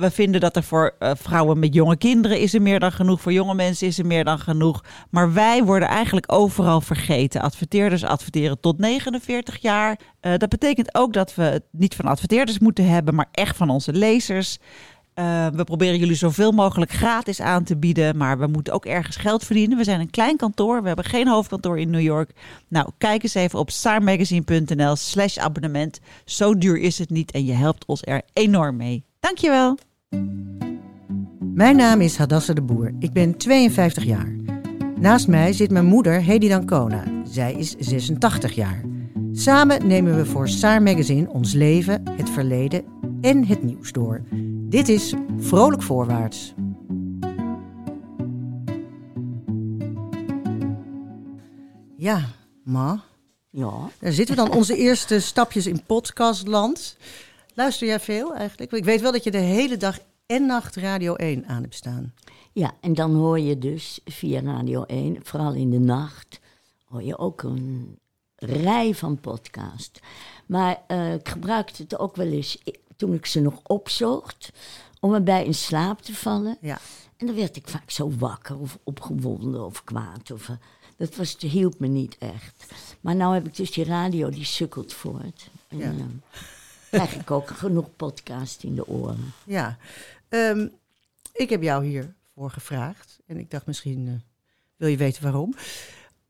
we vinden dat er voor uh, vrouwen met jonge kinderen is er meer dan genoeg. Voor jonge mensen is er meer dan genoeg. Maar wij worden eigenlijk overal vergeten. Adverteerders adverteren tot 49 jaar. Uh, dat betekent ook dat we het niet van adverteerders moeten hebben, maar echt van onze lezers. Uh, we proberen jullie zoveel mogelijk gratis aan te bieden, maar we moeten ook ergens geld verdienen. We zijn een klein kantoor, we hebben geen hoofdkantoor in New York. Nou, kijk eens even op saarmagazine.nl slash abonnement. Zo duur is het niet en je helpt ons er enorm mee. Dankjewel. Mijn naam is Hadassah de Boer. Ik ben 52 jaar. Naast mij zit mijn moeder Hedy Dancona. Zij is 86 jaar. Samen nemen we voor Saar Magazine ons leven, het verleden en het nieuws door. Dit is Vrolijk Voorwaarts. Ja, ma. Ja. Daar zitten we dan, onze eerste stapjes in podcastland. Luister jij veel eigenlijk? Ik weet wel dat je de hele dag en nacht Radio 1 aan hebt staan. Ja, en dan hoor je dus via Radio 1, vooral in de nacht, hoor je ook een rij van podcast. Maar uh, ik gebruikte het ook wel eens toen ik ze nog opzocht, om erbij in slaap te vallen. Ja. En dan werd ik vaak zo wakker of opgewonden of kwaad. Of, uh, dat was, hielp me niet echt. Maar nu heb ik dus die radio, die sukkelt voort. En, Ja. uh, krijg ik ook genoeg podcast in de oren. Ja, Ehm, ik heb jou hiervoor gevraagd. En ik dacht misschien eh, wil je weten waarom.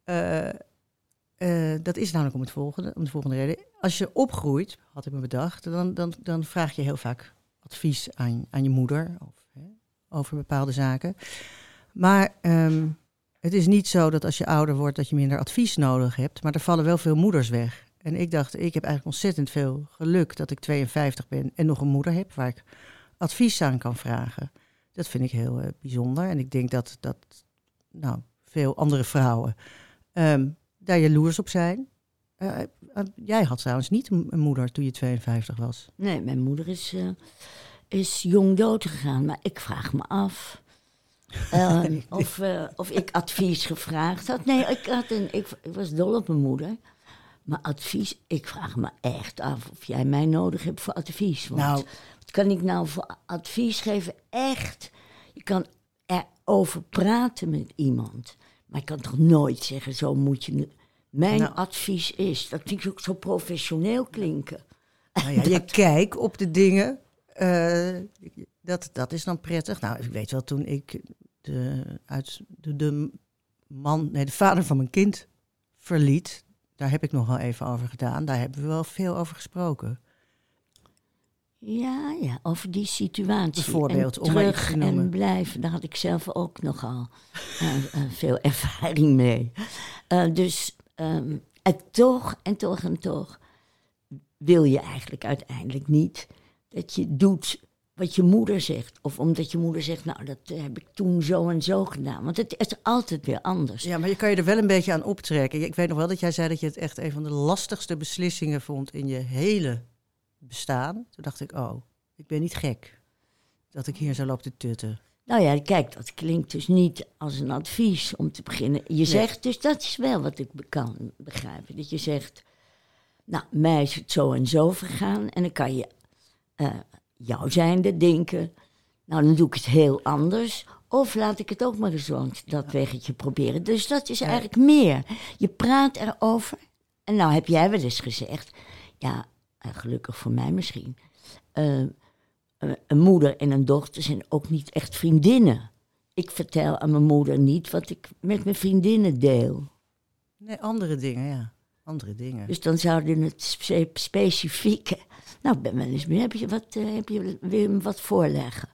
Eh, eh, dat is namelijk om, het volgende, om de volgende reden. Als je opgroeit, had ik me bedacht, dan, dan, dan vraag je heel vaak advies aan, aan je moeder of, hè, over bepaalde zaken. Maar ehm, het is niet zo dat als je ouder wordt dat je minder advies nodig hebt. Maar er vallen wel veel moeders weg. En ik dacht, ik heb eigenlijk ontzettend veel geluk dat ik 52 ben en nog een moeder heb waar ik advies aan kan vragen. Dat vind ik heel uh, bijzonder. En ik denk dat, dat nou, veel andere vrouwen um, daar jaloers op zijn. Uh, uh, jij had trouwens niet een moeder toen je 52 was. Nee, mijn moeder is, is jong dood gegaan. Maar ik vraag me af um, of, of ik advies gevraagd had. Nee, ik, had een, ik, ik was dol op mijn moeder. Maar advies, ik vraag me echt af of jij mij nodig hebt voor advies. Want nou, wat kan ik nou voor advies geven? Echt, je kan erover praten met iemand. Maar ik kan toch nooit zeggen, zo moet je... Mijn nou. advies is, dat vind ik ook zo professioneel klinken. Nou ja, je kijk op de dingen, uh, dat, dat is dan prettig. Nou, ik weet wel, toen ik de, uit de, de man, nee, de vader van mijn kind verliet, daar heb ik nog wel even over gedaan. Daar hebben we wel veel over gesproken. Ja, ja, over die situatie. Bijvoorbeeld, en om terug en blijven, daar had ik zelf ook nogal uh, uh, veel ervaring mee. Uh, dus, um, en toch, en toch, en toch, wil je eigenlijk uiteindelijk niet dat je doet wat je moeder zegt. Of omdat je moeder zegt, nou, dat heb ik toen zo en zo gedaan. Want het is altijd weer anders. Ja, maar je kan je er wel een beetje aan optrekken. Ik weet nog wel dat jij zei dat je het echt een van de lastigste beslissingen vond in je hele bestaan. Toen dacht ik, oh, ik ben niet gek dat ik hier zo loop te tutten. Nou ja, kijk, dat klinkt dus niet als een advies om te beginnen. Je nee. zegt dus, dat is wel wat ik kan begrijpen. Dat je zegt, nou, mij is het zo en zo vergaan. En dan kan je uh, jou zijnde denken, nou, dan doe ik het heel anders. Of laat ik het ook maar eens dat ja. weggetje proberen. Dus dat is ja. eigenlijk meer. Je praat erover. En nou heb jij wel eens gezegd, ja, gelukkig voor mij misschien. Uh, een moeder en een dochter zijn ook niet echt vriendinnen. Ik vertel aan mijn moeder niet wat ik met mijn vriendinnen deel. Nee, andere dingen, ja. Andere dingen. Dus dan zouden het spe specifieke. Nou, ben wel eens meer. Heb je wat, uh, heb je, wil je me wat voorleggen?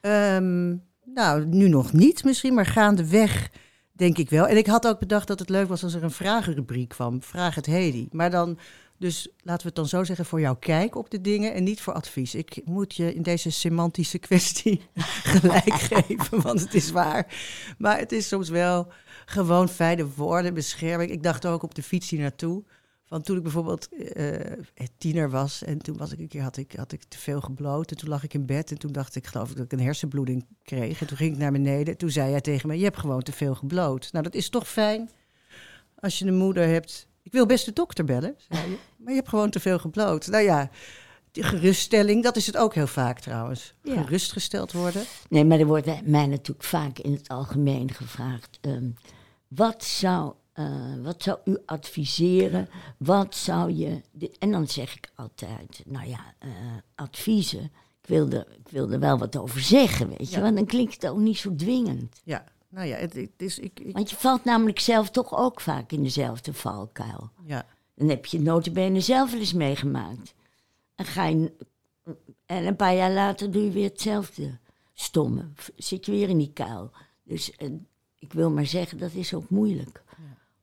Um, nou, nu nog niet misschien, maar gaandeweg denk ik wel. En ik had ook bedacht dat het leuk was als er een vragenrubriek kwam. Vraag het Hedy. Maar dan, dus laten we het dan zo zeggen, voor jouw kijk op de dingen en niet voor advies. Ik moet je in deze semantische kwestie gelijk geven, want het is waar. Maar het is soms wel gewoon fijne woorden, bescherming. Ik dacht ook op de fiets hier naartoe. Van toen ik bijvoorbeeld eh, tiener was en toen was ik een keer had ik, had ik te veel gebloot. En toen lag ik in bed en toen dacht ik, geloof ik, dat ik een hersenbloeding kreeg. En toen ging ik naar beneden. Toen zei hij tegen me: Je hebt gewoon te veel gebloot. Nou, dat is toch fijn als je een moeder hebt. Ik wil best de dokter bellen, zei je. Maar je hebt gewoon te veel gebloot. Nou ja, die geruststelling, dat is het ook heel vaak trouwens. Ja. Gerustgesteld worden. Nee, maar er wordt mij natuurlijk vaak in het algemeen gevraagd. ehm, wat, zou, eh, wat zou u adviseren? Wat zou je. En dan zeg ik altijd: Nou ja, eh, adviezen. Ik wil, er, ik wil er wel wat over zeggen, weet je. Ja. Want dan klinkt het ook niet zo dwingend. Ja, nou ja, het, het is. Ik, ik, Want je valt namelijk zelf toch ook vaak in dezelfde valkuil. ja. Dan heb je het notabene zelf wel eens meegemaakt. En, ga je, en een paar jaar later doe je weer hetzelfde stomme. Zit je weer in die kuil. Dus eh, ik wil maar zeggen, dat is ook moeilijk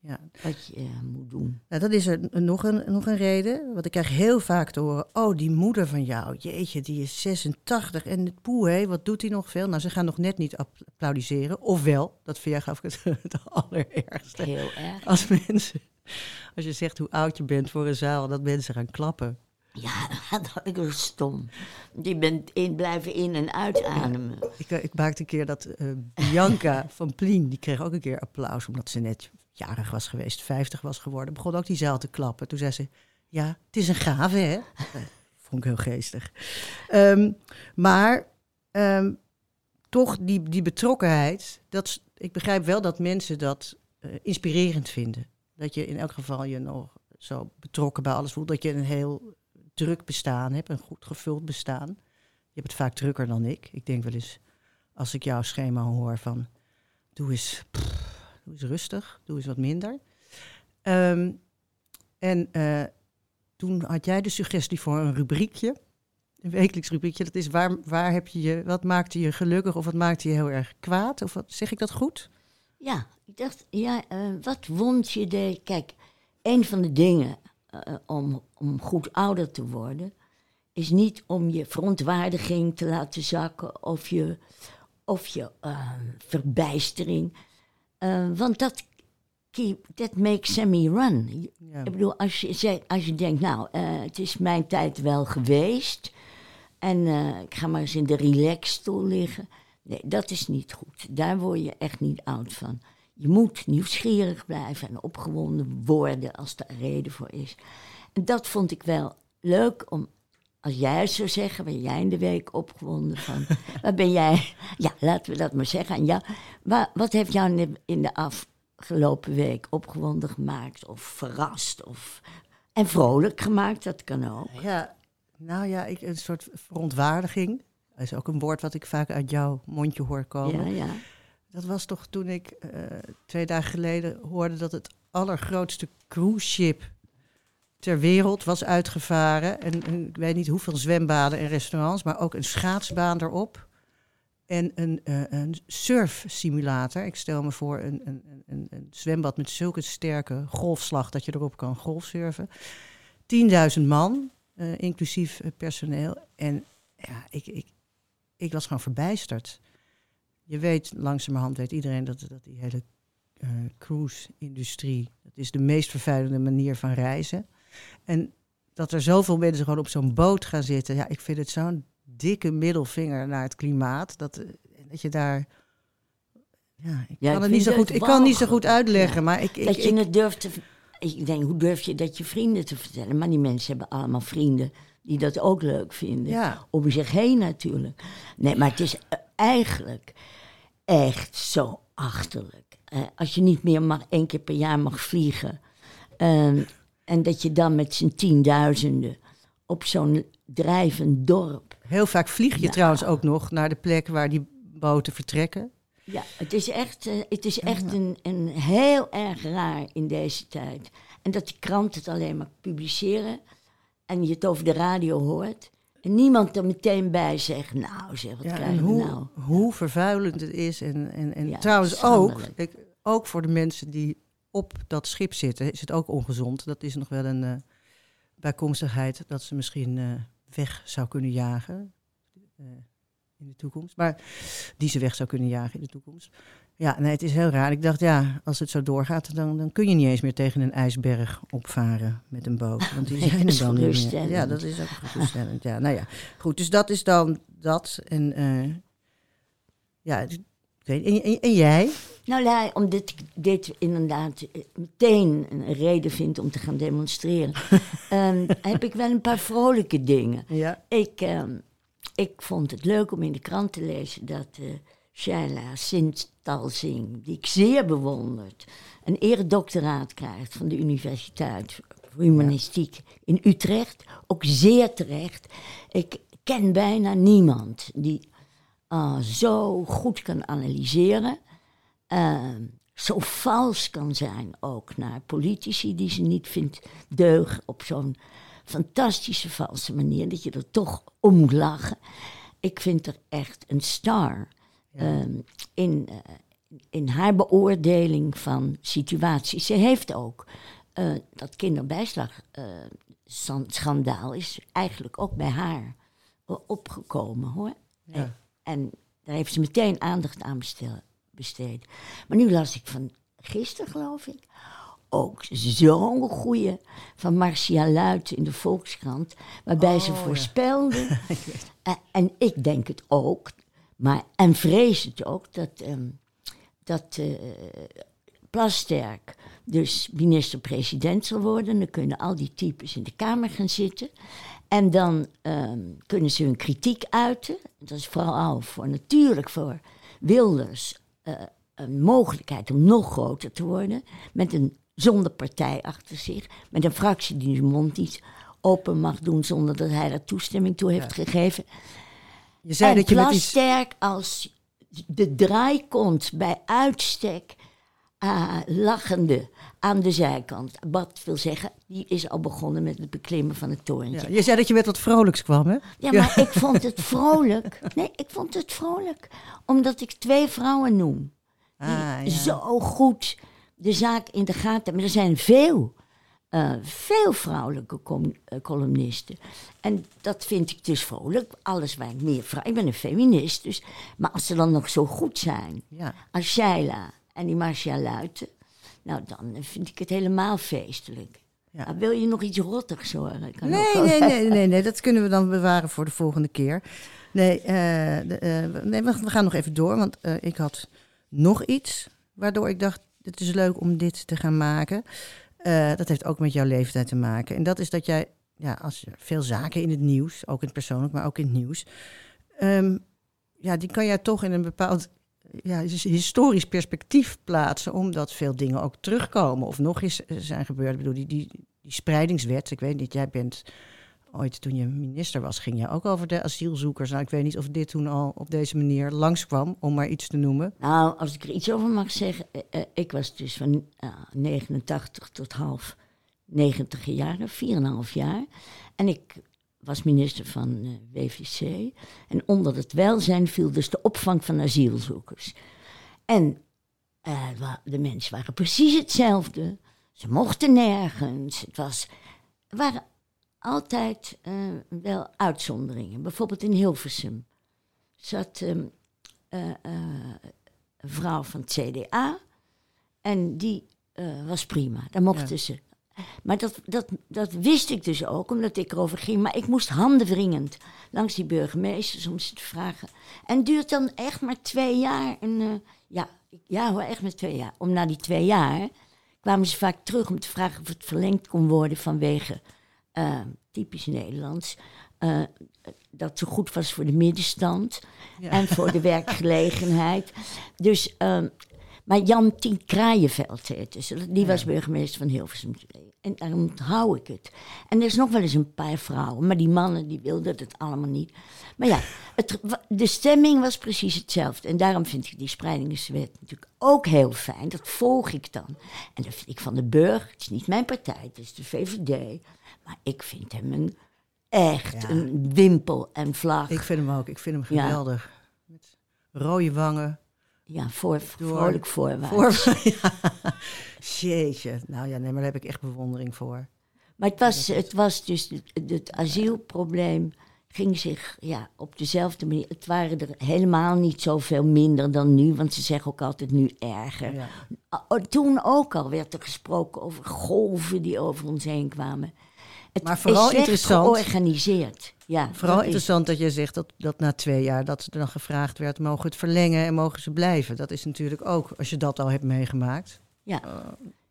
ja. wat je eh, moet doen. Nou, dat is er nog een, nog een reden. Want ik krijg heel vaak te horen: Oh, die moeder van jou, jeetje, die is 86 en het poe, hé, wat doet hij nog veel? Nou, ze gaan nog net niet app- applaudisseren. Ofwel, dat vind jij gaf ik het, het allerergste. Heel erg. Als mensen, als je zegt hoe oud je bent voor een zaal, dat mensen gaan klappen. Ja, dat is stom. Je bent in, blijven in- en uitademen. Ik, eh, ik maakte een keer dat eh, Bianca van Plien, die kreeg ook een keer applaus omdat ze net jarig was geweest, 50 was geworden. Begon ook die zaal te klappen. Toen zei ze, ja, het is een gave, hè? Eh, Vond ik heel geestig. Ehm, maar ehm, toch die, die betrokkenheid, dat, ik begrijp wel dat mensen dat inspirerend vinden. Dat je in elk geval je nog zo betrokken bij alles voelt. Dat je een heel druk bestaan hebt, een goed gevuld bestaan. Je hebt het vaak drukker dan ik. Ik denk wel eens, als ik jouw schema hoor van... doe eens, doe eens rustig, doe eens wat minder. Ehm, en eh, toen had jij de suggestie voor een rubriekje. Een wekelijks rubriekje. Dat is waar, waar heb je je... Wat maakte je gelukkig of wat maakte je heel erg kwaad? Of zeg ik dat goed? Ja, ik dacht, ja, eh, wat wond je de... Kijk, een van de dingen eh, om, om goed ouder te worden... is niet om je verontwaardiging te laten zakken of je, of je eh, verbijstering. Eh, want dat, keep, that makes me run. Ja. Ik bedoel, als je, zegt, als je denkt, nou, eh, het is mijn tijd wel geweest... en eh, ik ga maar eens in de relaxstoel liggen... Nee, dat is niet goed. Daar word je echt niet oud van. Je moet nieuwsgierig blijven en opgewonden worden als daar reden voor is. En dat vond ik wel leuk om, als jij het zou zeggen, ben jij in de week opgewonden van. waar ben jij? Ja, laten we dat maar zeggen. En ja, wa- wat heeft jou in de, in de afgelopen week opgewonden gemaakt of verrast of, en vrolijk gemaakt? Dat kan ook. Ja, nou ja, ik, een soort verontwaardiging. Dat is ook een woord wat ik vaak uit jouw mondje hoor komen. Ja, ja. Dat was toch toen ik eh, twee dagen geleden hoorde dat het allergrootste cruise ship ter wereld was uitgevaren. En, ik weet niet hoeveel zwembaden en restaurants, maar ook een schaatsbaan erop. En een, eh een surfsimulator. Ik stel me voor een, een, een- een, zwembad met zulke sterke golfslag dat je erop kan golfsurfen. 10.000 man, eh, inclusief personeel. En ja, ik, ik, ik was gewoon verbijsterd. Je weet, langzamerhand weet iedereen dat, dat die hele eh, cruise-industrie, dat is de meest vervuilende manier van reizen. En dat er zoveel mensen gewoon op zo'n boot gaan zitten, ja, ik vind het zo'n dikke middelvinger naar het klimaat. Dat, eh, dat je daar. Ja, ik Ja, kan ik het niet zo goed, ik kan niet zo goed uitleggen, ja. maar ik, ik, dat je ik- het durft te. Ik denk, hoe durf je dat je vrienden te vertellen? Maar die mensen hebben allemaal vrienden die dat ook leuk vinden. Ja. Om zich heen natuurlijk. Nee, maar het is eh, eigenlijk echt zo achterlijk. Als je niet meer mag, één keer per jaar mag vliegen. ehm, en dat je dan met z'n tienduizenden op zo'n drijvend dorp. heel vaak vlieg je trouwens ook nog naar de plek waar die boten vertrekken. Ja, het is echt, eh, het is echt een, een heel erg raar in deze tijd. En dat de kranten het alleen maar publiceren en je het over de radio hoort. En niemand er meteen bij zegt, nou zeg, wat Ja, we hoe, nou? hoe vervuilend het is. En, en, en Ja, trouwens ook, ik, ook voor de mensen die op dat schip zitten, is het ook ongezond. Dat is nog wel een uh, bijkomstigheid dat ze misschien uh, weg zou kunnen jagen uh, in de toekomst. Maar die ze weg zou kunnen jagen in de toekomst. Ja, nee, het is heel raar. Ik dacht, ja, als het zo doorgaat, dan, dan kun je niet eens meer tegen een ijsberg opvaren met een boot. Want die zijn er dan niet meer. Ja, dat is ook geruststellend. Ja, nou ja, goed. Dus dat is dan dat. En uh, ja, ik weet, en, en, en, jij? Nou ja, omdat ik dit inderdaad eh, meteen een reden vind om te gaan demonstreren, um, heb ik wel een paar vrolijke dingen. Ja. Ik, um, ik vond het leuk om in de krant te lezen dat uh, Shaila Sint-Talsing, die ik zeer bewonderd, een eredoctoraat krijgt van de Universiteit Humanistiek in Utrecht. Ook zeer terecht. Ik ken bijna niemand die uh, zo goed kan analyseren. Uh, zo vals kan zijn ook naar politici die ze niet vindt deugen op zo'n fantastische valse manier, dat je er toch om moet lachen. Ik vind er echt een star. Um, in, uh, in haar beoordeling van situaties. Ze heeft ook uh, dat kinderbijslagschandaal uh, is eigenlijk ook bij haar opgekomen hoor. Ja. En daar heeft ze meteen aandacht aan besteed. Maar nu las ik van gisteren, geloof ik, ook zo'n goeie van Marcia Luit in de Volkskrant, waarbij Oh, ze ja. voorspelde, en, en ik denk het ook, maar, en vrees het ook, dat, ehm, dat eh, Plasterk dus minister-president zal worden. Dan kunnen al die types in de Kamer gaan zitten. En dan ehm, kunnen ze hun kritiek uiten. Dat is vooral voor, natuurlijk voor Wilders eh, een mogelijkheid om nog groter te worden. Met een zonder partij achter zich. Met een fractie die zijn mond niet open mag doen zonder dat hij er toestemming toe heeft gegeven. Je zei en dat je iets... Als de draaikont bij uitstek ah, lachende aan de zijkant. Wat wil zeggen, die is al begonnen met het beklimmen van het torentje. Ja, je zei dat je met wat vrolijks kwam, hè? Ja, maar ik vond het vrolijk. Nee, ik vond het vrolijk. Omdat ik twee vrouwen noem. Die Ah, ja. zo goed de zaak in de gaten hebben. Maar er zijn veel, eh, veel vrouwelijke eh, columnisten. En dat vind ik dus vrolijk. Alles waar ik meer vrouw... Ik ben een feminist, dus... Maar als ze dan nog zo goed zijn... Ja. Als Sheila en die Marcia Luiten... Nou, dan vind ik het helemaal feestelijk. Ja. Maar wil je nog iets rottigs horen? Kan Nee, nee, nee, nee, nee, dat kunnen we dan bewaren voor de volgende keer. Nee, eh, de, eh, nee we, we gaan nog even door, want eh, ik had nog iets waardoor ik dacht, het is leuk om dit te gaan maken. Eh, dat heeft ook met jouw leeftijd te maken. En dat is dat jij, ja, als veel zaken in het nieuws, ook in het persoonlijk, maar ook in het nieuws, ehm, ja, die kan jij toch in een bepaald ja, historisch perspectief plaatsen, omdat veel dingen ook terugkomen of nog eens eh, zijn gebeurd. Ik bedoel, die, die, die spreidingswet, ik weet niet, jij bent ooit toen je minister was, ging je ook over de asielzoekers. Nou, ik weet niet of dit toen al op deze manier langskwam, om maar iets te noemen. Nou, als ik er iets over mag zeggen. eh, eh, ik was dus van eh, 89 tot half 90 jaren, 4,5 jaar. En ik was minister van eh, WVC. En onder het welzijn viel dus de opvang van asielzoekers. En de mensen waren precies hetzelfde. Ze mochten nergens. Het was, waren altijd eh, wel uitzonderingen. Bijvoorbeeld in Hilversum zat ehm, eh, eh, een vrouw van het CDA. En die was prima. Daar mochten Ja. ze. Maar dat, dat, dat wist ik dus ook, omdat ik erover ging. Maar ik moest handenwringend langs die burgemeesters om ze te vragen. En duurt dan echt maar twee jaar. En, ja, ja hoor, echt maar twee jaar. Om na die twee jaar kwamen ze vaak terug om te vragen of het verlengd kon worden vanwege, eh, typisch Nederlands, eh, dat zo goed was voor de middenstand Ja. en voor de werkgelegenheid. Dus, ehm, maar Jan Tien Kraaienveld heette ze. Die was burgemeester van Hilversum. En daarom onthoud ik het. En er is nog wel eens een paar vrouwen, maar die mannen die wilden het allemaal niet. Maar ja, het, de stemming was precies hetzelfde. En daarom vind ik die spreidingswet natuurlijk ook heel fijn. Dat volg ik dan. En dat vind ik van de Burg. Het is niet mijn partij, het is de VVD. Maar ik vind hem een, echt Ja. een wimpel en vlag. Ik vind hem ook, ik vind hem Ja. geweldig. Met rode wangen, Ja, voor, Door- vrolijk voorwaarts. Voor, ja. Jeetje. Nou ja, nee, maar daar heb ik echt bewondering voor. Maar het was, het was dus, het, het asielprobleem ging zich ja, op dezelfde manier. Het waren er helemaal niet zoveel minder dan nu, want ze zeggen ook altijd nu erger. Ja. Toen ook al werd er gesproken over golven die over ons heen kwamen. Het Maar vooral is interessant- georganiseerd. Ja, Vooral dat is- interessant dat je zegt dat, dat na twee jaar dat er dan gevraagd werd, mogen het verlengen en mogen ze blijven. Dat is natuurlijk ook, als je dat al hebt meegemaakt. Ja,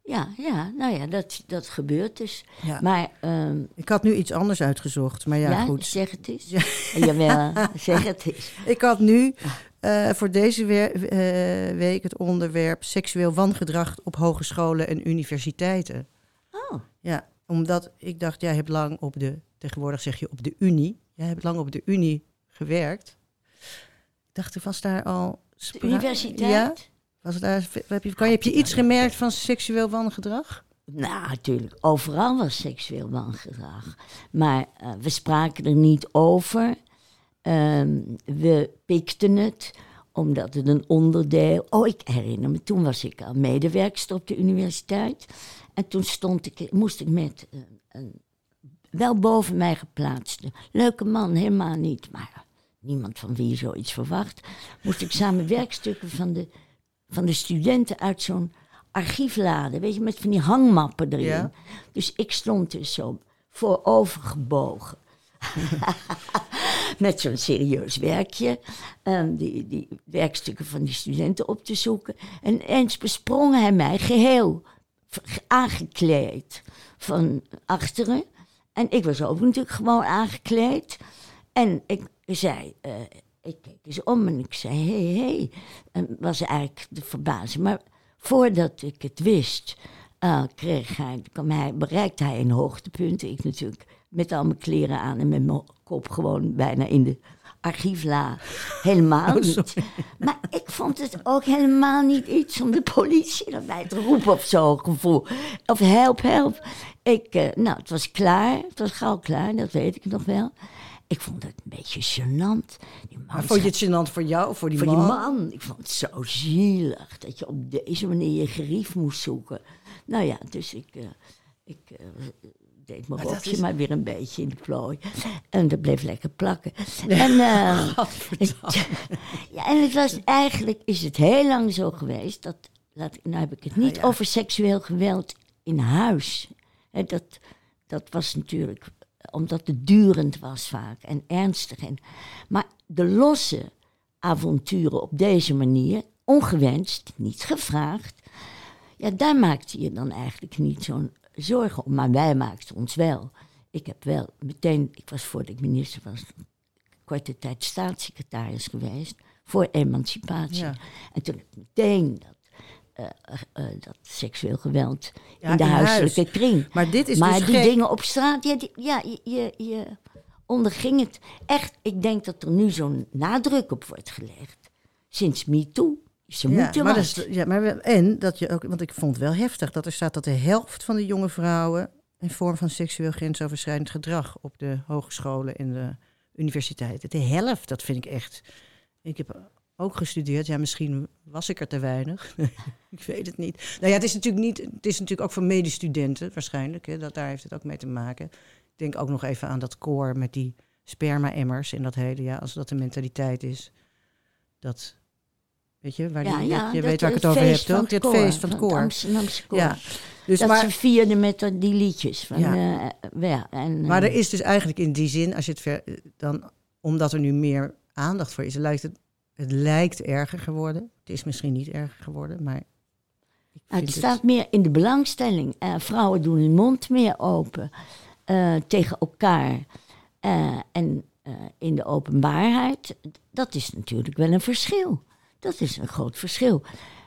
ja, ja nou ja, dat, dat gebeurt dus. Ja. Maar ehm, Ik had nu iets anders uitgezocht, maar ja, ja, goed. zeg het eens. Jawel, zeg het eens. Ik had nu eh, voor deze weer- eh, week het onderwerp seksueel wangedrag op hogescholen en universiteiten. Oh, Ja, omdat ik dacht, jij hebt lang op de, tegenwoordig zeg je op de Unie, jij hebt lang op de Unie gewerkt. Ik dacht, was daar al... de universiteit? Ja? Was daar, heb je, kan, heb je iets gemerkt van seksueel wangedrag? Nou, natuurlijk. Overal was seksueel wangedrag. Maar eh, we spraken er niet over. Ehm, we pikten het, omdat het een onderdeel... Oh, ik herinner me, toen was ik al medewerkster op de universiteit. En toen stond ik, moest ik met eh, een wel boven mij geplaatste, leuke man, helemaal niet, maar niemand van wie je zoiets verwacht, moest ik samen werkstukken van de, van de studenten uit zo'n archieflade, weet je, met van die hangmappen erin. Ja. Dus ik stond dus zo voorovergebogen. Met zo'n serieus werkje. ehm, die, die werkstukken van die studenten op te zoeken. En eens besprong hij mij geheel aangekleed van achteren. En ik was ook natuurlijk gewoon aangekleed. En ik zei, eh, ik keek eens om en ik zei, hé, hey, hé. Hey. En was eigenlijk de verbazing. Maar voordat ik het wist, eh, kreeg hij, kwam hij, bereikte hij een hoogtepunt. Ik natuurlijk met al mijn kleren aan en met mijn kop gewoon bijna in de archiefla. Helemaal niet. Maar ik vond het ook helemaal niet iets om de politie erbij te roepen of zo gevoel. Of help, help. Ik, eh, nou, het was klaar. Het was gauw klaar, dat weet ik nog wel. Ik vond het een beetje gênant. Die man Maar vond je het gênant voor jou of voor die voor man? die man. Ik vond het zo zielig dat je op deze manier je gerief moest zoeken. Nou ja, dus ik, eh, ik eh, deed mijn rokje is- maar weer een beetje in de plooi. En dat bleef lekker plakken. En, eh, ja, en het was eigenlijk, is het heel lang zo geweest, dat, laat, nou heb ik het niet ja. over seksueel geweld in huis. Dat, dat was natuurlijk omdat het durend was vaak en ernstig. En, maar de losse avonturen op deze manier, ongewenst, niet gevraagd, ja, daar maakte je dan eigenlijk niet zo'n zorgen om. Maar wij maakten ons wel. Ik heb wel meteen, ik was voordat ik minister was, korte tijd staatssecretaris geweest voor emancipatie. Ja. En toen heb ik meteen dat, eh, eh, eh, dat seksueel geweld Ja, in de in huis. huiselijke kring. Maar dit is maar dus die gek. dingen op straat, ja, die, ja je, je, je onderging het echt. Ik denk dat er nu zo'n nadruk op wordt gelegd. Sinds MeToo. Ze Ja, maar dat is- ja, maar en dat je ook, want ik vond het wel heftig dat er staat dat de helft van de jonge vrouwen een vorm van seksueel grensoverschrijdend gedrag op de hogescholen en de universiteiten. De helft, dat vind ik echt. Ik heb ook gestudeerd. Ja, misschien was ik er te weinig. ik weet het niet. Nou ja, het is natuurlijk niet. Het is natuurlijk ook voor medestudenten waarschijnlijk. Hè, dat daar heeft het ook mee te maken. Ik denk ook nog even aan dat koor met die sperma-emmers en dat hele. Ja, als dat de mentaliteit is. Dat. Weet je, waar die, je weet waar ik het over heb, feest van toch? Het koor, feest van het koor. Amsterdamse koor. Ja, dus dat maar, ze vierden met die liedjes. Van, Ja. ja, en, maar eh, er is dus eigenlijk in die zin, als je het ver, dan, omdat er nu meer aandacht voor is, lijkt het, het lijkt erger geworden. Het is misschien niet erger geworden, maar ik Nou, vind het staat meer in de belangstelling. Eh, vrouwen doen hun mond meer open eh, tegen elkaar. Eh, en eh, in de openbaarheid, dat is natuurlijk wel een verschil. Dat is een groot verschil.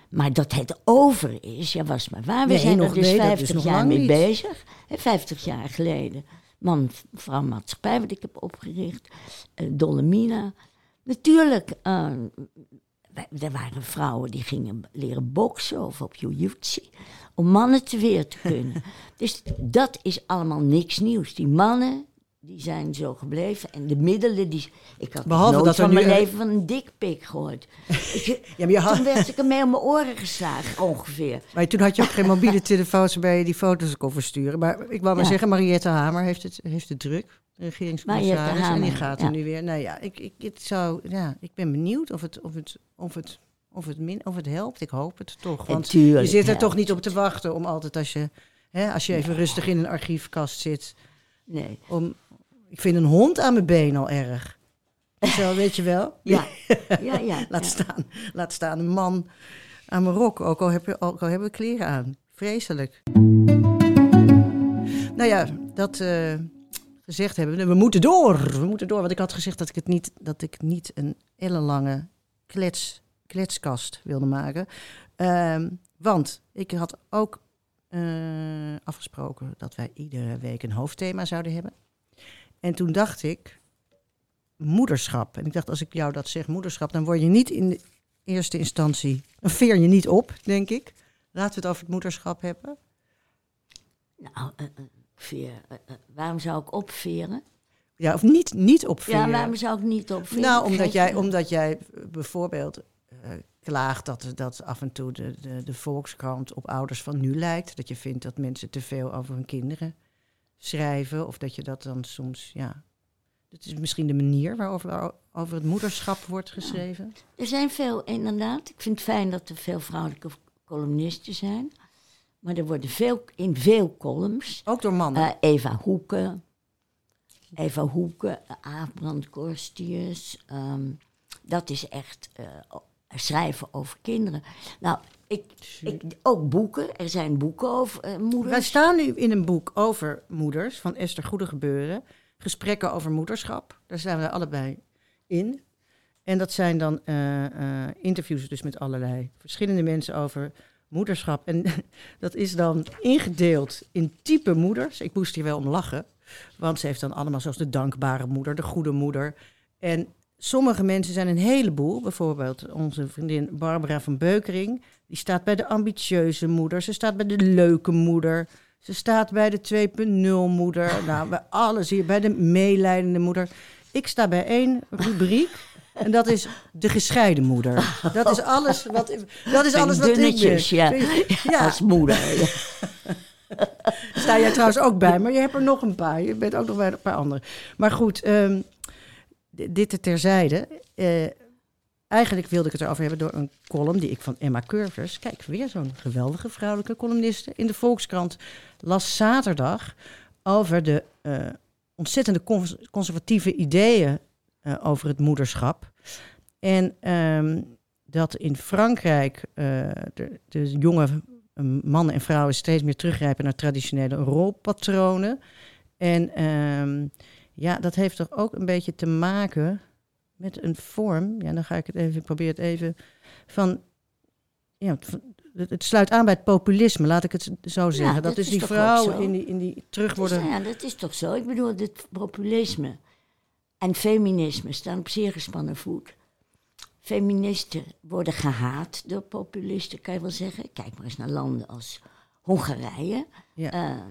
Maar dat het over is, ja, was maar waar. We Nee, zijn nog- er dus nee, dat is 50 nog jaar mee niet. bezig. Hè, 50 jaar geleden. Man, vrouw maatschappij, wat ik heb opgericht. eh Dolomina. Natuurlijk, wij- er waren vrouwen die gingen leren boksen of op jujutsu. Om mannen te weer te kunnen. dus dat is allemaal niks nieuws. Die mannen die zijn zo gebleven. En de middelen, die, ik had Behalve nooit dat van mijn leven van een dikpik gehoord. Ja, maar, je had- Toen werd ik ermee om mijn oren geslagen, ongeveer. maar toen had je ook geen mobiele telefoons waarbij je die foto's kon versturen. Maar ik wou maar Ja. zeggen, Mariette Hamer heeft het, heeft het druk. De regeringscommissaris. En die gaat ja. er nu weer. Nou ja, ik, ik, het zou, ja, ik ben benieuwd of het, of het, of het, of het, min, of het helpt. Ik hoop het toch. Want Natuurlijk je zit er toch niet op te wachten om altijd als je, hè, als je even rustig in een archiefkast zit. Nee. Om, ik vind een hond aan mijn been al erg. Zo, weet je wel? Ja, ja, ja. Laat, ja. staan, laat staan een man aan mijn rok, ook al, heb je, ook al hebben we kleren aan. Vreselijk. Nou ja, dat eh, gezegd hebben we. We moeten door. We moeten door. Want ik had gezegd dat ik, het niet, dat ik niet een ellenlange klets, kletskast wilde maken. Ehm, want ik had ook eh, afgesproken dat wij iedere week een hoofdthema zouden hebben. En toen dacht ik, moederschap. En ik dacht, als ik jou dat zeg, moederschap, dan word je niet in de eerste instantie, dan veer je niet op, denk ik. Laten we het over het moederschap hebben. Nou, eh, eh, veer, eh, waarom zou ik opveren? Ja, of niet, niet opveren. Ja, waarom zou ik niet opveren? nou, omdat jij, omdat jij bijvoorbeeld klaagt dat, dat af en toe de, de, de Volkskrant op ouders van nu lijkt. Dat je vindt dat mensen te veel over hun kinderen schrijven. Of dat je dat dan soms, ja... Dat is misschien de manier waarover over het moederschap wordt geschreven. Er zijn veel, inderdaad. Ik vind het fijn dat er veel vrouwelijke columnisten zijn. Maar er worden veel, in veel columns. Ook door mannen. eh, Eva Hoeken. Eva Hoeken, Aafbrand Korstius. ehm, dat is echt eh, schrijven over kinderen. Nou, ik, ik, ook boeken. Er zijn boeken over eh, Wij moeders. staan nu in een boek over moeders van Esther Goedegebeuren. Gesprekken over moederschap. Daar zijn we allebei in. En dat zijn dan eh, eh, interviews dus met allerlei verschillende mensen over moederschap. En dat is dan ingedeeld in type moeders. Ik moest hier wel om lachen. Want ze heeft dan allemaal zoals de dankbare moeder, de goede moeder. En sommige mensen zijn een heleboel. Bijvoorbeeld onze vriendin Barbara van Beukering. Die staat bij de ambitieuze moeder. Ze staat bij de leuke moeder. Ze staat bij de 2.0 moeder. Nou, bij alles hier. Bij de meelijdende moeder. Ik sta bij één rubriek. En dat is de gescheiden moeder. Dat is alles wat, dat is alles wat ik ben. Dunnetjes, ja. Ja, Als moeder. ja. sta jij trouwens ook bij. Maar je hebt er nog een paar. Je bent ook nog bij een paar anderen. Maar goed, d- dit er terzijde. Eh, eigenlijk wilde ik het erover hebben door een column die ik van Emma Curvers... Kijk, weer zo'n geweldige vrouwelijke columniste. In de Volkskrant las zaterdag over de eh, ontzettende cons- conservatieve ideeën eh, over het moederschap. En ehm, dat in Frankrijk de, de jonge mannen en vrouwen steeds meer teruggrijpen naar traditionele rolpatronen. En ehm, ja, dat heeft toch ook een beetje te maken met een vorm. Ja, dan ga ik het even, ik probeer het even van. Ja, het, het sluit aan bij het populisme, laat ik het zo zeggen. dat, dat is is die vrouwen zo? in die, in die terug worden. Dus, ja, dat is toch zo? Ik bedoel, dit populisme en feminisme staan op zeer gespannen voet. Feministen worden gehaat door populisten, kan je wel zeggen. Kijk maar eens naar landen als Hongarije. Ja. Eh,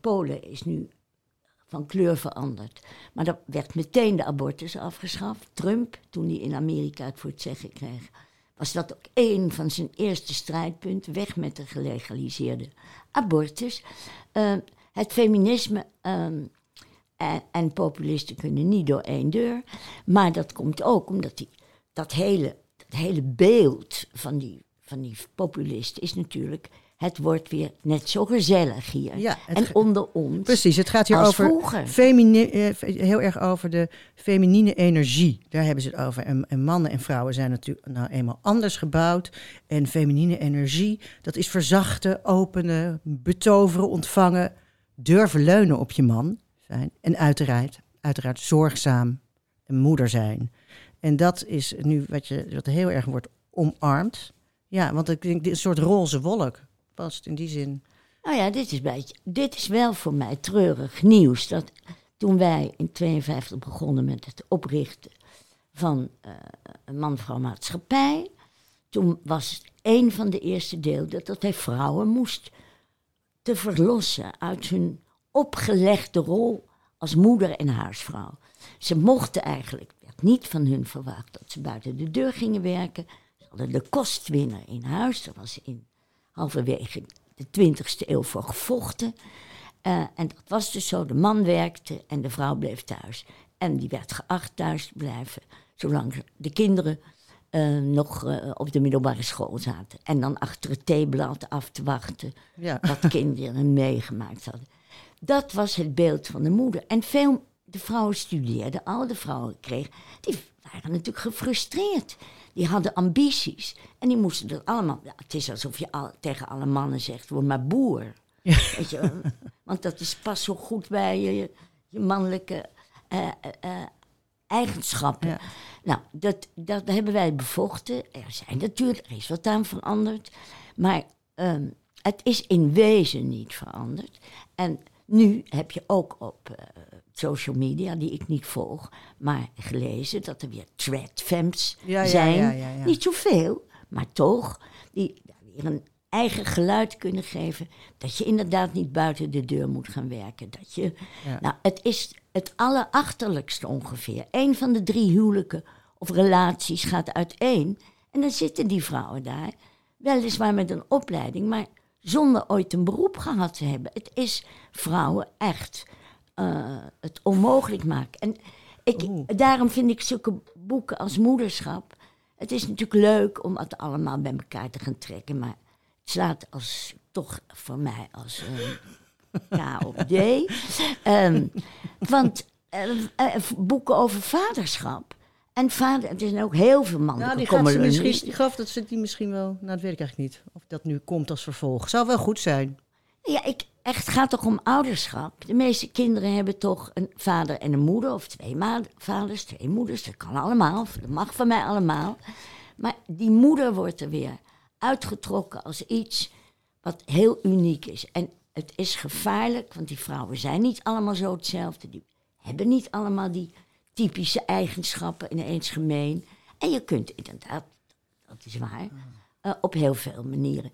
Polen is nu van kleur veranderd. Maar er werd meteen de abortus afgeschaft. Trump, toen hij in Amerika het voor het zeggen kreeg, was dat ook een van zijn eerste strijdpunten. Weg met de gelegaliseerde abortus. Eh, het feminisme ehm, en, en populisten kunnen niet door één deur. Maar dat komt ook omdat die, dat, hele, dat hele beeld van die, van die populisten is natuurlijk... Het wordt weer net zo gezellig hier. Ja, en onder ons. Precies, het gaat hier over eh, heel erg over de feminine energie. Daar hebben ze het over. En, en mannen en vrouwen zijn natuurlijk nou eenmaal anders gebouwd. En feminine energie, dat is verzachten, openen, betoveren, ontvangen, durven leunen op je man zijn. En uiteraard, uiteraard zorgzaam een moeder zijn. En dat is nu wat, je, wat heel erg wordt omarmd. Ja, want ik denk, een soort roze wolk past in die zin. Nou ja, dit is, beetje, dit is wel voor mij treurig nieuws. Dat toen wij in 52 begonnen met het oprichten van eh, een man-vrouw maatschappij. Toen was het een van de eerste deel dat, dat hij vrouwen moest te verlossen uit hun opgelegde rol als moeder en huisvrouw. Ze mochten eigenlijk, werd niet van hun verwacht dat ze buiten de deur gingen werken. Hadden de kostwinner in huis. Daar was in halverwege de 20e eeuw voor gevochten. Uh, en dat was dus zo, de man werkte en de vrouw bleef thuis. En die werd geacht thuis te blijven, zolang de kinderen uh, nog uh, op de middelbare school zaten. En dan achter het theeblad af te wachten Ja. wat kinderen meegemaakt hadden. Dat was het beeld van de moeder. En veel de vrouwen studeerden, oude vrouwen kregen, die waren natuurlijk gefrustreerd. Die hadden ambities. En die moesten dat allemaal. Ja, het is alsof je al, tegen alle mannen zegt: word maar boer. Weet je, want dat is pas zo goed bij je, je mannelijke eh, eh, eh, eigenschappen. Ja. Nou, dat, dat hebben wij bevochten. Er zijn natuurlijk, er is wat aan veranderd. Maar ehm, het is in wezen niet veranderd. En nu heb je ook op eh, social media, die ik niet volg, maar gelezen dat er weer threadfems Ja, zijn. ja, ja, ja. Niet zoveel, maar toch, die weer een eigen geluid kunnen geven. Dat je inderdaad niet buiten de deur moet gaan werken. Dat je, nou, het is het allerachterlijkste ongeveer. Eén van de drie huwelijken of relaties gaat uiteen. En dan zitten die vrouwen daar, weliswaar met een opleiding, maar zonder ooit een beroep gehad te hebben. Het is vrouwen echt eh, het onmogelijk maken. En ik, daarom vind ik zulke boeken als Moederschap. Het is natuurlijk leuk om het allemaal bij elkaar te gaan trekken, maar het slaat als, toch voor mij als een K op D. Ehm, want eh, boeken over vaderschap. En vader, er zijn ook heel veel mannen. Nou, die ze misschien, die gaf dat ze die misschien wel. Nou, dat weet ik eigenlijk niet. Of dat nu komt als vervolg. Zou wel goed zijn. Ja, ik, echt, het gaat toch om ouderschap? De meeste kinderen hebben toch een vader en een moeder, of twee ma- vaders, twee moeders. Dat kan allemaal, dat mag van mij allemaal. Maar die moeder wordt er weer uitgetrokken als iets wat heel uniek is. En het is gevaarlijk, want die vrouwen zijn niet allemaal zo hetzelfde. Die hebben niet allemaal die typische eigenschappen ineens gemeen. En je kunt inderdaad, dat is waar, eh, op heel veel manieren.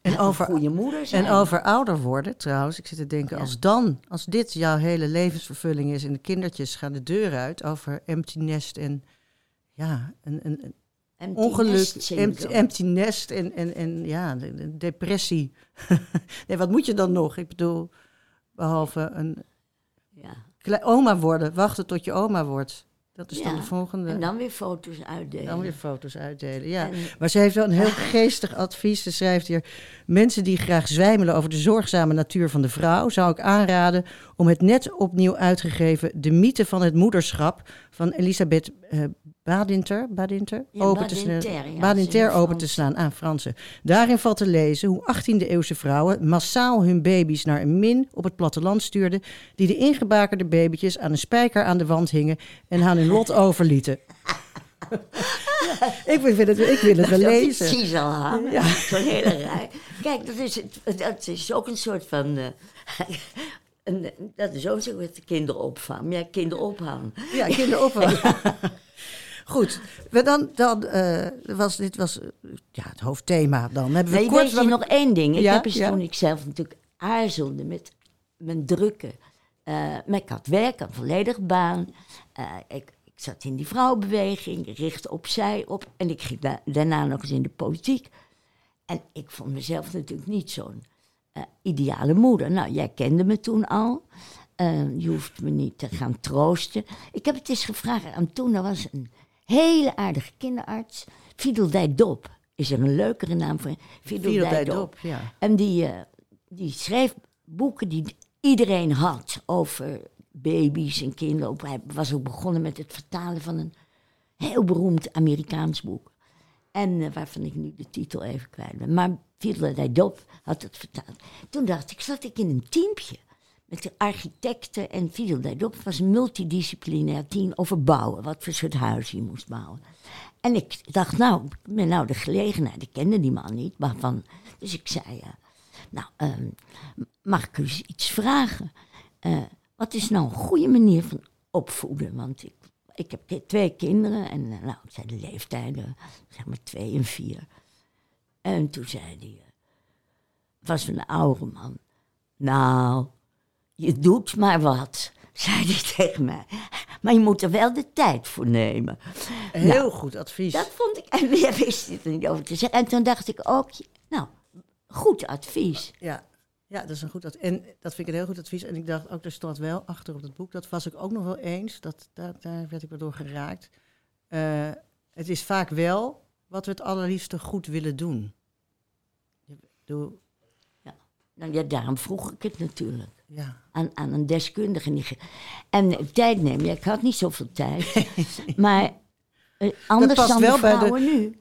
En over- goede moeder zijn. En over ouder worden trouwens. Ik zit te denken, Ja. als dan, als dit jouw hele levensvervulling is en de kindertjes gaan de deur uit over empty nest en ja, een, een, een Empty ongeluk, empty, empty nest en, en, en ja, de, de depressie. nee, wat moet je dan nog? Ik bedoel, behalve een Ja. Oma worden, wachten tot je oma wordt. Dat is dan de volgende. En dan weer foto's uitdelen. Dan weer foto's uitdelen, ja. En- Maar ze heeft wel een heel geestig advies. Ze schrijft hier... Mensen die graag zwijmelen over de zorgzame natuur van de vrouw... zou ik aanraden om het net opnieuw uitgegeven... De mythe van het moederschap van Elisabeth eh, Badinter, Badinter, Ja, open te Badinter, ja, open te slaan aan Fransen. Daarin valt te lezen hoe 18e-eeuwse vrouwen massaal hun baby's naar een min op het platteland stuurden... die de ingebakerde babytjes aan een spijker aan de wand hingen en aan hun lot overlieten. Ja, ik, vind het, ik wil het wel lezen. precies al hangen. Ja. Zo'n hele rij. Kijk, dat is, dat is ook een soort van... eh, een, dat is ook een soort kinderopvang. Ja, kinderopvang. Ja, kinderopvang. Goed, we dan, dan eh, was, dit was eh, ja, het hoofdthema dan. Hebben we Nee, kort weet je nog één ding? Ik Ja, heb eens ja. toen ik zelf natuurlijk aarzelde met mijn drukken. eh maar ik had werk, een volledige baan. Ik, ik zat in die vrouwenbeweging, ik richtte opzij op. En ik ging da- daarna nog eens in de politiek. En ik vond mezelf natuurlijk niet zo'n ideale moeder. Nou, jij kende me toen al. Je hoeft me niet te gaan troosten. Ik heb het eens gevraagd aan toen. Er was een hele aardige kinderarts. Fidel Dop is er een leukere naam voor. Dop, ja. En die, eh, die schreef boeken die iedereen had over baby's en kinderen. Hij was ook begonnen met het vertalen van een heel beroemd Amerikaans boek. En eh, waarvan ik nu de titel even kwijt ben. Maar Fidel Dop had het vertaald. Toen dacht ik, zat ik in een teampje met de architecten. En Fidel Dop was een multidisciplinair team over bouwen. Wat voor soort huis hij moest bouwen. En ik dacht, nou, met nou de gelegenheid. Ik kende die man niet, maar van... Dus ik zei, ja, nou, ehm, mag ik u iets vragen? Eh, wat is nou een goede manier van opvoeden? Want ik, ik heb twee kinderen en eh, nou, ik zei de leeftijden, zeg maar twee en vier. En toen zei hij, het was een oude man. Nou, je doet maar wat, zei hij tegen mij. Maar je moet er wel de tijd voor nemen. Heel goed advies. Dat vond ik, en meer wist hij er niet over te zeggen. En toen dacht ik ook, nou, goed advies. Ja. ja, dat is een goed advies. En dat vind ik een heel goed advies. En ik dacht ook, er stond wel achter op het boek. Dat was ik ook nog wel eens. Dat, daar, daar werd ik wel door geraakt. Eh, het is vaak wel wat we het allerliefste goed willen doen. Ik bedoel, Nou ja, daarom vroeg ik het natuurlijk. Ja. Aan, aan een deskundige. En, tijd nemen, ja, ik had niet zoveel tijd. maar eh, anders dan wel de bij de- vrouwen nu.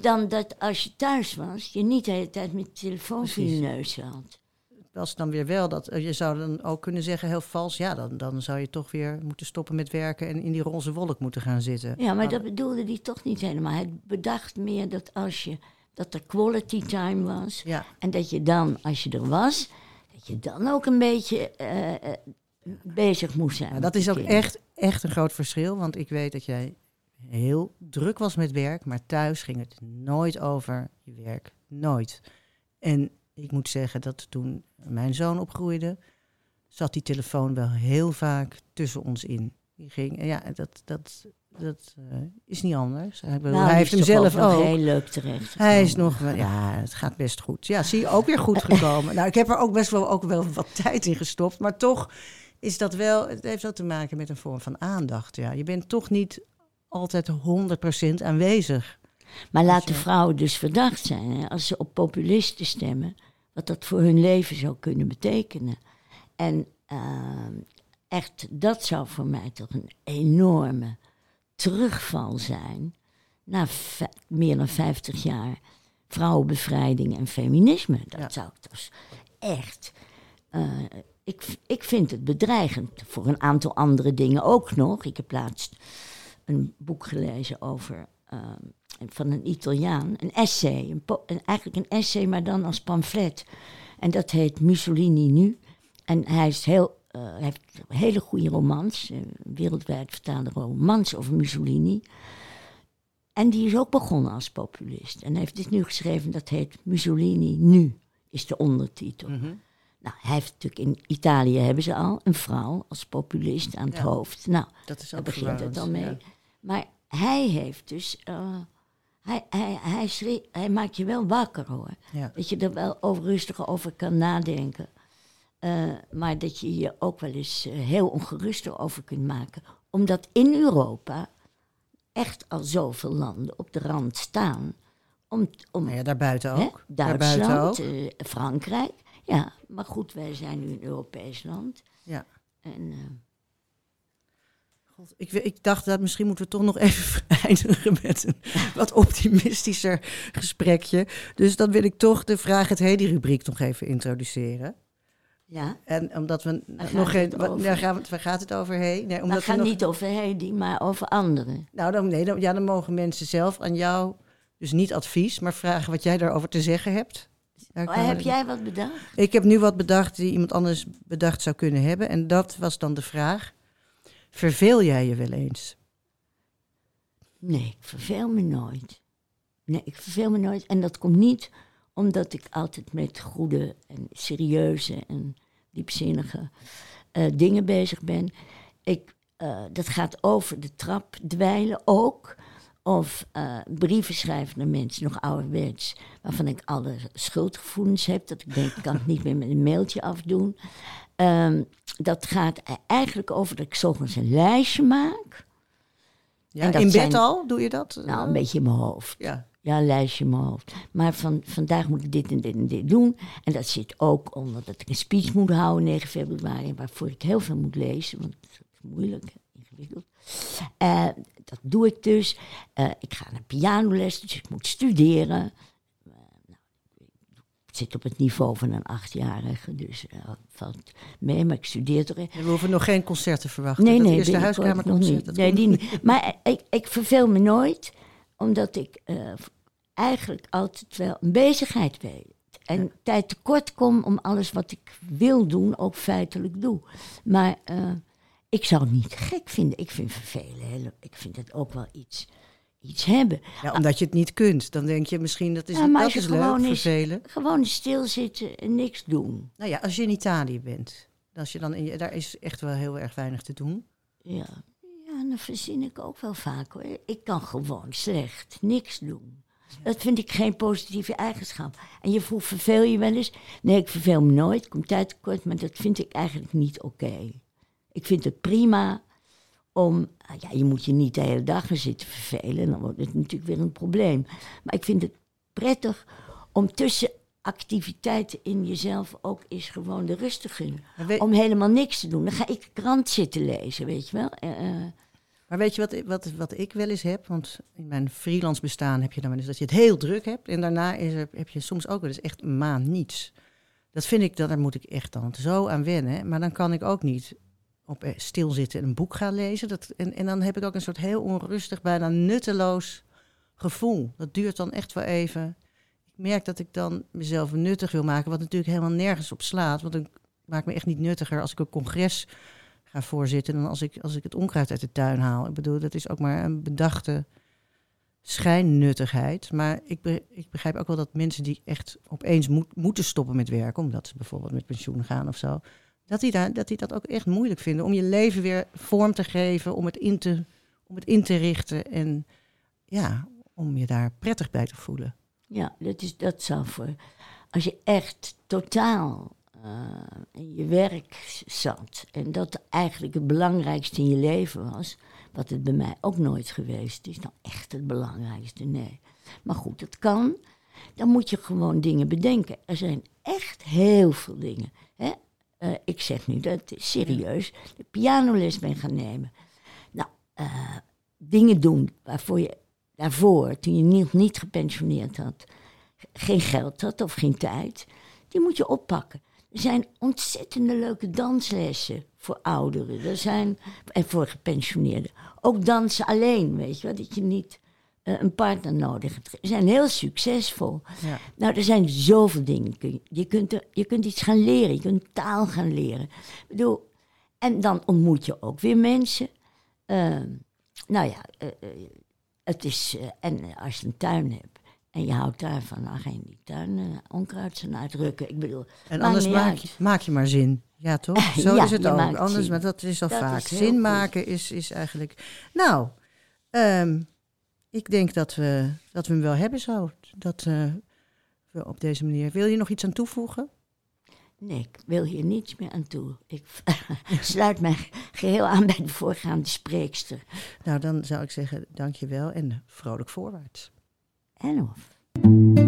Dan dat als je thuis was, je niet de hele tijd met de telefoon voor je neus had. was dan weer wel dat eh, je zou dan ook kunnen zeggen, heel vals, ja, dan, dan zou je toch weer moeten stoppen met werken en in die roze wolk moeten gaan zitten. Ja, maar dat bedoelde hij toch niet helemaal. Hij bedacht meer dat als je dat er quality time was. Ja, En dat je dan, als je er was, dat je dan ook een beetje eh, eh, bezig moest zijn. Nou, dat is ook kinderen. echt, echt een groot verschil, want ik weet dat jij heel druk was met werk, maar thuis ging het nooit over je werk. Nooit. En ik moet zeggen dat toen mijn zoon opgroeide, zat die telefoon wel heel vaak tussen ons in. Die ging, ja, dat, dat, dat eh, is niet anders. Hij, bedoel, Nou, hij heeft hem zelf nog ook. heel leuk terecht. Hij is nog, ja, het gaat best goed. Ja, zie je, ook weer goed gekomen. nou, ik heb er ook best wel, ook wel wat tijd in gestopt. Maar toch is dat wel, het heeft wel te maken met een vorm van aandacht. Ja. Je bent toch niet altijd 100% aanwezig. Maar laten vrouwen dus verdacht zijn hè, als ze op populisten stemmen, wat dat voor hun leven zou kunnen betekenen. En ehm, echt, dat zou voor mij toch een enorme terugval zijn na meer dan 50 jaar vrouwenbevrijding en feminisme. Dat Ja. zou ik dus echt. eh, ik, ik vind het bedreigend voor een aantal andere dingen ook nog. Ik heb laatst een boek gelezen over ehm, van een Italiaan, een essay, een eigenlijk een essay, maar dan als pamflet. En dat heet Mussolini nu. En hij is heel, hij heeft hele goede romans, eh, wereldwijd vertaalde romans over Mussolini. En die is ook begonnen als populist. En hij heeft dit nu geschreven, dat heet Mussolini nu, is de ondertitel. Nou, hij heeft natuurlijk in Italië hebben ze al een vrouw als populist aan het Ja. hoofd. Nou, Dat is daar begint het al mee. Maar hij heeft dus. eh, hij, hij, hij, hij maakt je wel wakker hoor. Ja. Dat je er wel over rustig over kan nadenken. Eh, maar dat je je ook wel eens eh, heel ongerust over kunt maken. Omdat in Europa echt al zoveel landen op de rand staan. Om, om Nou ja, daarbuiten hè, ook. Daarbuiten Duitsland, ook. eh, Frankrijk. Ja, maar goed, wij zijn nu een Europees land. Ja. En, God, ik, ik dacht dat misschien moeten we toch nog even eindigen met een wat optimistischer gesprekje. Dus dan wil ik toch de Vraag het Hedy-rubriek nog even introduceren. Ja. En omdat we nog geen... Daar gaan we, waar gaat het over heen? Nee, omdat we gaat nog, niet over Hedy, maar over anderen. Nou, dan, nee, dan, ja, dan mogen mensen zelf aan jou, dus niet advies, maar vragen wat jij daarover te zeggen hebt. Oh, heb jij wat bedacht? Ik heb nu wat bedacht die iemand anders bedacht zou kunnen hebben. En dat was dan de vraag: verveel jij je wel eens? Nee, ik verveel me nooit. Nee, ik verveel me nooit. En dat komt niet omdat ik altijd met goede en serieuze en diepzinnige eh, dingen bezig ben. Ik, eh, dat gaat over de trap dweilen ook. Of eh, brieven schrijven naar mensen, nog ouderwets. Waarvan ik alle schuldgevoelens heb. Dat ik denk, ik kan het niet meer met een mailtje afdoen. Ehm, dat gaat eigenlijk over dat ik 's ochtends een lijstje maak. Ja, in bed zijn- al? Doe je dat? Nou, een beetje in mijn hoofd. Ja. Ja, een lijstje in mijn hoofd. Maar van, vandaag moet ik dit en dit en dit doen. En dat zit ook onder dat ik een speech moet houden 9 februari. Waarvoor ik heel veel moet lezen. Want het is moeilijk, ingewikkeld. Eh, dat doe ik dus. Eh, ik ga naar pianoles, dus ik moet studeren. Eh, nou, ik zit op het niveau van een achtjarige, dus eh, valt mee. Maar ik studeer toch echt. We hoeven nog geen concert te verwachten. Nee, dat nee, nog huiskamerconcert. niet. dat Nee, die niet. Maar ik, ik verveel me nooit, omdat ik eigenlijk altijd wel een bezigheid weet. En tijd tekort kom om alles wat ik wil doen, ook feitelijk doe. Maar eh, ik zou het niet gek vinden. Ik vind vervelen, heel- ik vind het ook wel iets, iets hebben. Ja, omdat je het niet kunt. Dan denk je misschien dat is, Ja, maar dat is leuk, gewoon vervelen. Gewoon stilzitten en niks doen. Nou ja, als je in Italië bent, Als je dan in je, daar is echt wel heel erg weinig te doen. Ja. ja, dat verzin ik ook wel vaak hoor. Ik kan gewoon slecht niks doen. Dat vind ik geen positieve eigenschap. En je vroeg, verveel je wel eens? Nee, ik verveel me nooit. Ik kom tijd tekort, maar dat vind ik eigenlijk niet oké. Ik vind het prima om... ah Ja, je moet je niet de hele dag gaan zitten vervelen. Dan wordt het natuurlijk weer een probleem. Maar ik vind het prettig om tussen activiteiten in jezelf ook eens gewoon de rust te gunnen. Om helemaal niks te doen. Dan ga ik de krant zitten lezen, weet je wel. Eh, eh, Maar weet je wat, wat, wat ik wel eens heb? Want in mijn freelance bestaan heb je dan wel dat je het heel druk hebt. En daarna is er, heb je soms ook wel eens echt een maand niets. Dat vind ik, dat, daar moet ik echt dan zo aan wennen. Maar dan kan ik ook niet op eh, stilzitten en een boek gaan lezen. Dat, en, en dan heb ik ook een soort heel onrustig, bijna nutteloos gevoel. Dat duurt dan echt wel even. Ik merk dat ik dan mezelf nuttig wil maken, wat natuurlijk helemaal nergens op slaat. Want ik maak me echt niet nuttiger als ik een congres ga voorzitten dan als ik, als ik het onkruid uit de tuin haal. Ik bedoel, dat is ook maar een bedachte schijnnuttigheid. Maar ik, be- ik begrijp ook wel dat mensen die echt opeens moet, moeten stoppen met werken, omdat ze bijvoorbeeld met pensioen gaan of zo, dat die, daar, dat die dat ook echt moeilijk vinden om je leven weer vorm te geven, om het in te, om het in te richten en ja, om je daar prettig bij te voelen. Ja, dat, is, dat zou voor. Als je echt totaal in je werk zat. en dat eigenlijk het belangrijkste in je leven was. wat het bij mij ook nooit geweest is. Nou, echt het belangrijkste, nee. Maar goed, het kan. Dan moet je gewoon dingen bedenken. Er zijn echt heel veel dingen. Hè? Eh, ik zeg nu dat serieus. De pianoles ben gaan nemen. Nou, eh, dingen doen waarvoor je daarvoor, toen je nog niet gepensioneerd had, geen geld had of geen tijd, die moet je oppakken. Er zijn ontzettende leuke danslessen voor ouderen. Er zijn, en voor gepensioneerden. Ook dansen alleen, weet je wel. Dat je niet eh, een partner nodig hebt. Ze zijn heel succesvol. Ja. Nou, er zijn zoveel dingen. Je, kunt er, je kunt iets gaan leren. Je kunt taal gaan leren. Ik bedoel, en dan ontmoet je ook weer mensen. Ehm, nou ja, eh, eh, het is... en als je een tuin hebt en je houdt daarvan... je in die tuin onkruid zijn uitrukken. Ik bedoel, En anders maak je, maak je maar zin. Ja, toch? Zo Ja, is het ook. Anders, zin. maar dat is al Dat vaak. is zin goed. maken is, is eigenlijk. Nou, ehm, ik denk dat we, dat we hem wel hebben zo. Dat eh, we op deze manier. Wil je nog iets aan toevoegen? Nee, ik wil hier niets meer aan toe. Ik sluit mij geheel aan bij de voorgaande spreekster. Nou, dan zou ik zeggen, dank je wel en vrolijk voorwaarts. En of.